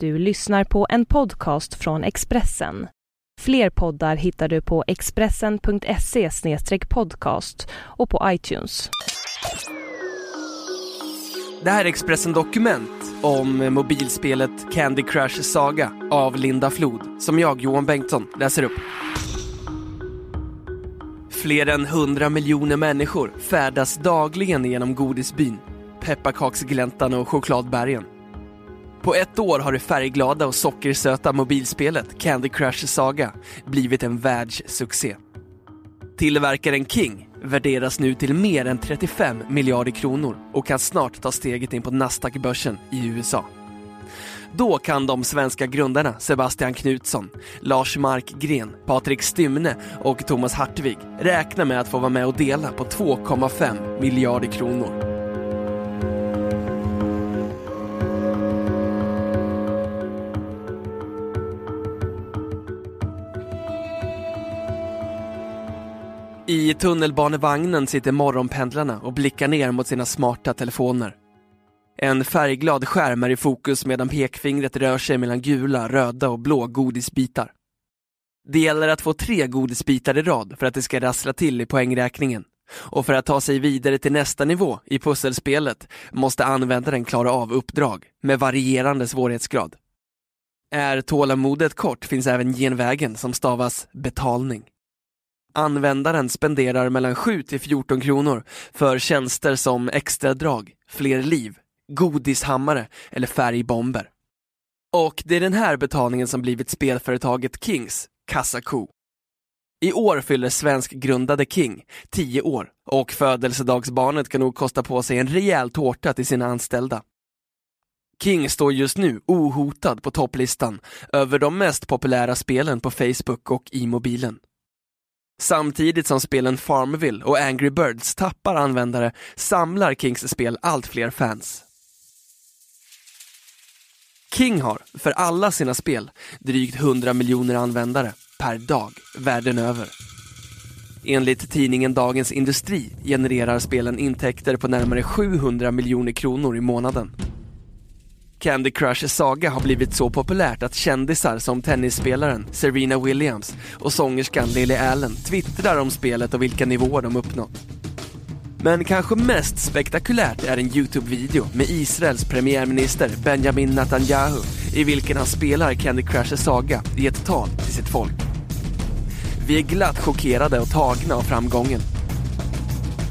Du lyssnar på en podcast från Expressen. Fler poddar hittar du på expressen.se podcast och på iTunes. Det här är Expressen Dokument om mobilspelet Candy Crush Saga av Linda Flod, som jag, Johan Bengtsson, läser upp. Fler än 100 miljoner människor färdas dagligen genom godisbyn, pepparkaksgläntan och chokladbergen. På ett år har det färgglada och sockersöta mobilspelet Candy Crush Saga blivit en världssuccé. Tillverkaren King värderas nu till mer än 35 miljarder kronor och kan snart ta steget in på Nasdaq-börsen i USA. Då kan de svenska grundarna Sebastian Knutsson, Lars Markgren, Patrik Stymne och Thomas Hartvig räkna med att få vara med och dela på 2,5 miljarder kronor. I tunnelbanevagnen sitter morgonpendlarna och blickar ner mot sina smarta telefoner. En färgglad skärm är i fokus medan pekfingret rör sig mellan gula, röda och blå godisbitar. Det gäller att få tre godisbitar i rad för att det ska rassla till i poängräkningen. Och för att ta sig vidare till nästa nivå i pusselspelet måste användaren klara av uppdrag med varierande svårighetsgrad. Är tålamodet kort finns även genvägen som stavas betalning. Användaren spenderar mellan 7 till 14 kronor för tjänster som extra drag, fler liv, godishammare eller färgbomber. Och det är den här betalningen som blivit spelföretaget Kings kassako. I år fyller svensk-grundade King 10 år och födelsedagsbarnet kan nog kosta på sig en rejäl tårta till sina anställda. King står just nu ohotad på topplistan över de mest populära spelen på Facebook och i mobilen. Samtidigt som spelen Farmville och Angry Birds tappar användare samlar Kings spel allt fler fans. King har, för alla sina spel, drygt 100 miljoner användare per dag världen över. Enligt tidningen Dagens Industri genererar spelen intäkter på närmare 700 miljoner kronor i månaden. Candy Crush Saga har blivit så populärt att kändisar som tennisspelaren Serena Williams och sångerskan Lily Allen twittrar om spelet och vilka nivåer de uppnått. Men kanske mest spektakulärt är en Youtube-video med Israels premiärminister Benjamin Netanyahu i vilken han spelar Candy Crush Saga i ett tal till sitt folk. Vi är glatt chockerade och tagna av framgången.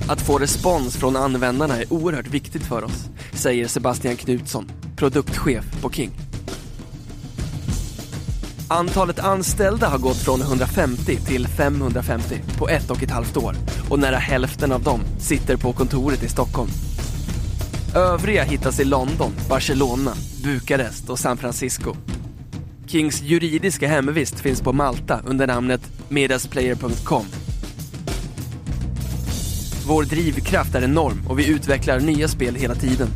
Att få respons från användarna är oerhört viktigt för oss, säger Sebastian Knutsson, produktchef på King. Antalet anställda har gått från 150 till 550 på ett och ett halvt år och nära hälften av dem sitter på kontoret i Stockholm. Övriga hittas i London, Barcelona, Bukarest och San Francisco. Kings juridiska hemvist finns på Malta under namnet medasplayer.com. Vår drivkraft är enorm och vi utvecklar nya spel hela tiden.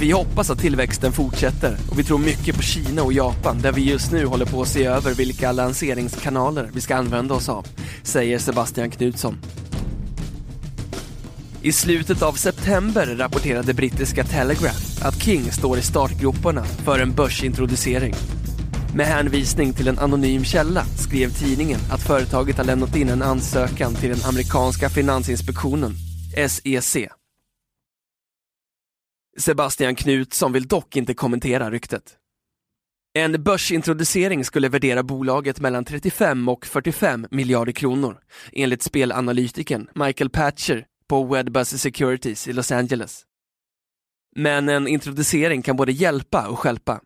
Vi hoppas att tillväxten fortsätter och vi tror mycket på Kina och Japan där vi just nu håller på att se över vilka lanseringskanaler vi ska använda oss av, säger Sebastian Knutsson. I slutet av september rapporterade brittiska Telegraph att King står i startgroparna för en börsintroducering. Med hänvisning till en anonym källa skrev tidningen att företaget har lämnat in en ansökan till den amerikanska finansinspektionen, SEC. Sebastian Knutsson vill dock inte kommentera ryktet. En börsintroducering skulle värdera bolaget mellan 35 och 45 miljarder kronor, enligt spelanalytikern Michael Patcher på Wedbus Securities i Los Angeles. Men en introducering kan både hjälpa och skälpa.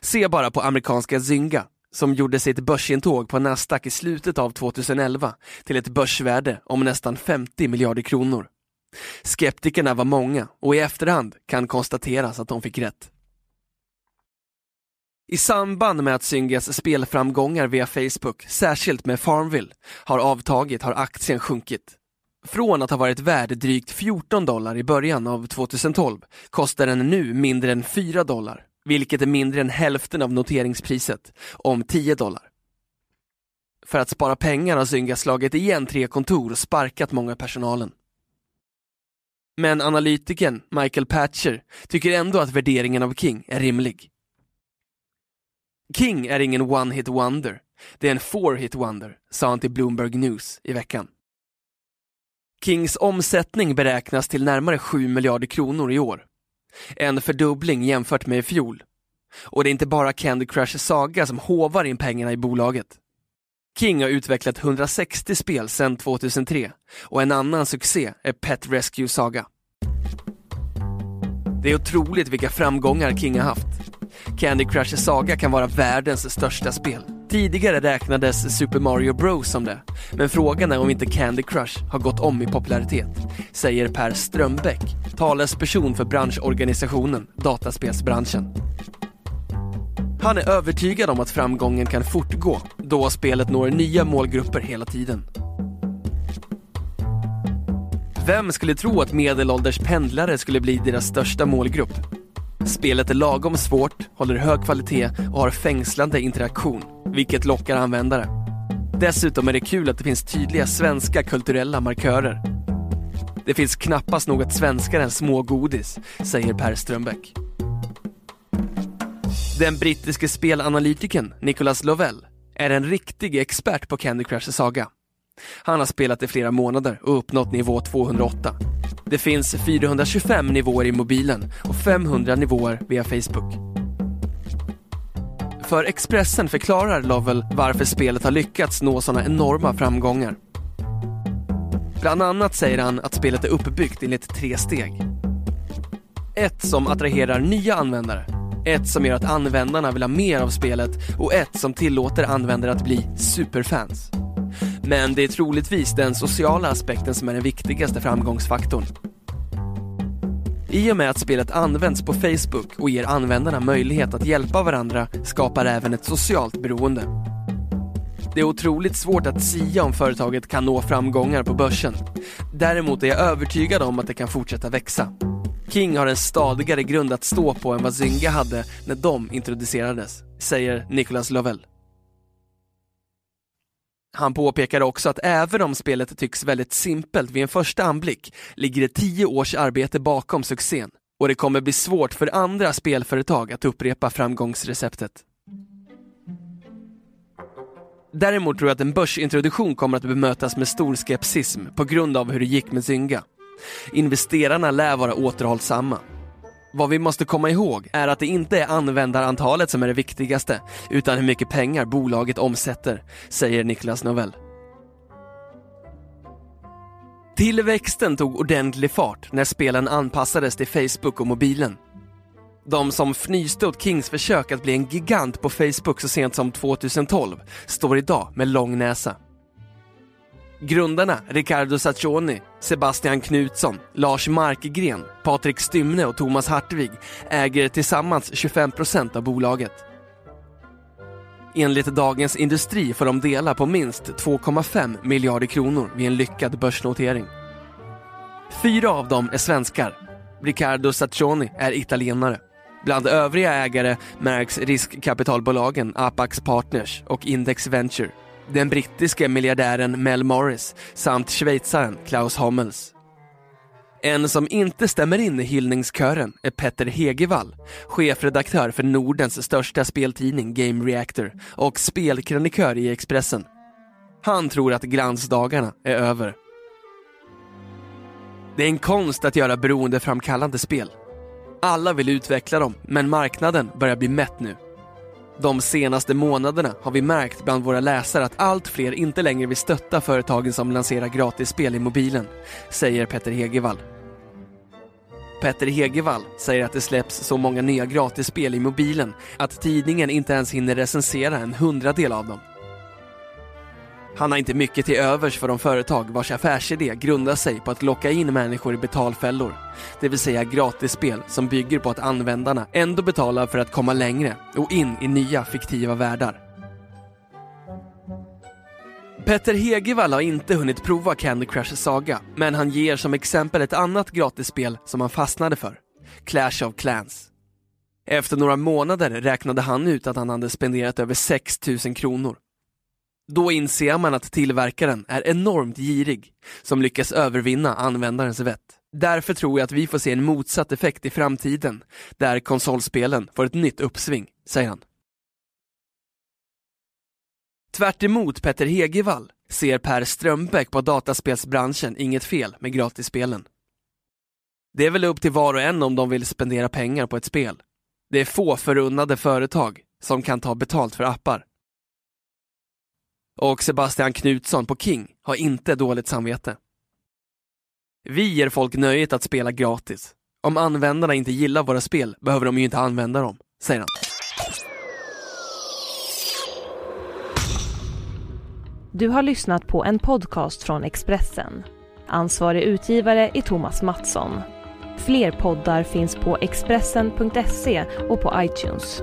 Se bara på amerikanska Zynga, som gjorde sitt börsintåg på Nasdaq i slutet av 2011 till ett börsvärde om nästan 50 miljarder kronor. Skeptikerna var många och i efterhand kan konstateras att de fick rätt. I samband med att Zyngas spelframgångar via Facebook, särskilt med Farmville, har avtagit har aktien sjunkit. Från att ha varit värd drygt 14 dollar i början av 2012 kostar den nu mindre än 4 dollar, vilket är mindre än hälften av noteringspriset, om 10 dollar. För att spara pengar har Zynga slagit igen tre kontor och sparkat många personalen. Men analytikern Michael Patcher tycker ändå att värderingen av King är rimlig. King är ingen one-hit wonder. Det är en four-hit wonder, sa han till Bloomberg News i veckan. Kings omsättning beräknas till närmare 7 miljarder kronor i år. En fördubbling jämfört med i fjol. Och det är inte bara Candy Crush Saga som hovar in pengarna i bolaget. King har utvecklat 160 spel sedan 2003 och en annan succé är Pet Rescue Saga. Det är otroligt vilka framgångar King har haft. Candy Crush Saga kan vara världens största spel. Tidigare räknades Super Mario Bros som det, men frågan är om inte Candy Crush har gått om i popularitet, säger Per Strömbäck, talesperson för branschorganisationen Dataspelsbranschen. Han är övertygad om att framgången kan fortgå då spelet når nya målgrupper hela tiden. Vem skulle tro att medelålders pendlare skulle bli deras största målgrupp? Spelet är lagom svårt, håller hög kvalitet och har fängslande interaktion, vilket lockar användare. Dessutom är det kul att det finns tydliga svenska kulturella markörer. Det finns knappast något svenskare än smågodis, säger Per Strömbäck. Den brittiske spelanalytikern Nicholas Lovell är en riktig expert på Candy Crush Saga. Han har spelat i flera månader och uppnått nivå 208. Det finns 425 nivåer i mobilen och 500 nivåer via Facebook. För Expressen förklarar Lovell varför spelet har lyckats nå sådana enorma framgångar. Bland annat säger han att spelet är uppbyggt enligt tre steg. Ett som attraherar nya användare, ett som gör att användarna vill ha mer av spelet och ett som tillåter användare att bli superfans. Men det är troligtvis den sociala aspekten som är den viktigaste framgångsfaktorn. I och med att spelet används på Facebook och ger användarna möjlighet att hjälpa varandra skapar även ett socialt beroende. Det är otroligt svårt att sia om företaget kan nå framgångar på börsen. Däremot är jag övertygad om att det kan fortsätta växa. King har en stadigare grund att stå på än vad Zynga hade när de introducerades, säger Nicholas Lovell. Han påpekar också att även om spelet tycks väldigt simpelt vid en första anblick ligger det tio års arbete bakom succén och det kommer bli svårt för andra spelföretag att upprepa framgångsreceptet. Däremot tror jag att en börsintroduktion kommer att bemötas med stor skepsism på grund av hur det gick med Zynga. Investerarna lär vara återhållsamma. Vad vi måste komma ihåg är att det inte är användarantalet som är det viktigaste, utan hur mycket pengar bolaget omsätter, säger Niklas Novell. Tillväxten tog ordentlig fart när spelen anpassades till Facebook och mobilen. De som fnyste åt Kings försök att bli en gigant på Facebook så sent som 2012 står idag med lång näsa. Grundarna Riccardo Saccioni, Sebastian Knutsson, Lars Markgren, Patrik Stymne och Thomas Hartvig äger tillsammans 25% av bolaget. Enligt Dagens Industri får de dela på minst 2,5 miljarder kronor vid en lyckad börsnotering. Fyra av dem är svenskar. Riccardo Saccioni är italienare. Bland övriga ägare märks riskkapitalbolagen Apax Partners och Index Venture den brittiske miljardären Mel Morris samt schweizaren Klaus Hommels. En som inte stämmer in i hyllningskören är Petter Hegevall, chefredaktör för Nordens största speltidning Game Reactor och spelkrönikör i Expressen. Han tror att glansdagarna är över. Det är en konst att göra beroendeframkallande spel. Alla vill utveckla dem, men marknaden börjar bli mätt nu. De senaste månaderna har vi märkt bland våra läsare att allt fler inte längre vill stötta företagen som lanserar gratisspel i mobilen, säger Petter Hegevall. Petter Hegevall säger att det släpps så många nya gratisspel i mobilen att tidningen inte ens hinner recensera en hundradel av dem. Han har inte mycket till övers för de företag vars affärsidé grundar sig på att locka in människor i betalfällor. Det vill säga gratisspel som bygger på att användarna ändå betalar för att komma längre och in i nya fiktiva världar. Petter Hegevall har inte hunnit prova Candy Crush Saga, men han ger som exempel ett annat gratisspel som han fastnade för. Clash of Clans. Efter några månader räknade han ut att han hade spenderat över 6 000 kronor då inser man att tillverkaren är enormt girig, som lyckas övervinna användarens vett. Därför tror jag att vi får se en motsatt effekt i framtiden, där konsolspelen får ett nytt uppsving, säger han. Tvärt emot Petter Hegevall ser Per Strömbäck på dataspelsbranschen inget fel med gratisspelen. Det är väl upp till var och en om de vill spendera pengar på ett spel. Det är få förunnade företag som kan ta betalt för appar. Och Sebastian Knutsson på King har inte dåligt samvete. Vi ger folk nöjet att spela gratis. Om användarna inte gillar våra spel behöver de ju inte använda dem, säger han. Du har lyssnat på en podcast från Expressen. Ansvarig utgivare är Thomas Mattsson. Fler poddar finns på Expressen.se och på iTunes.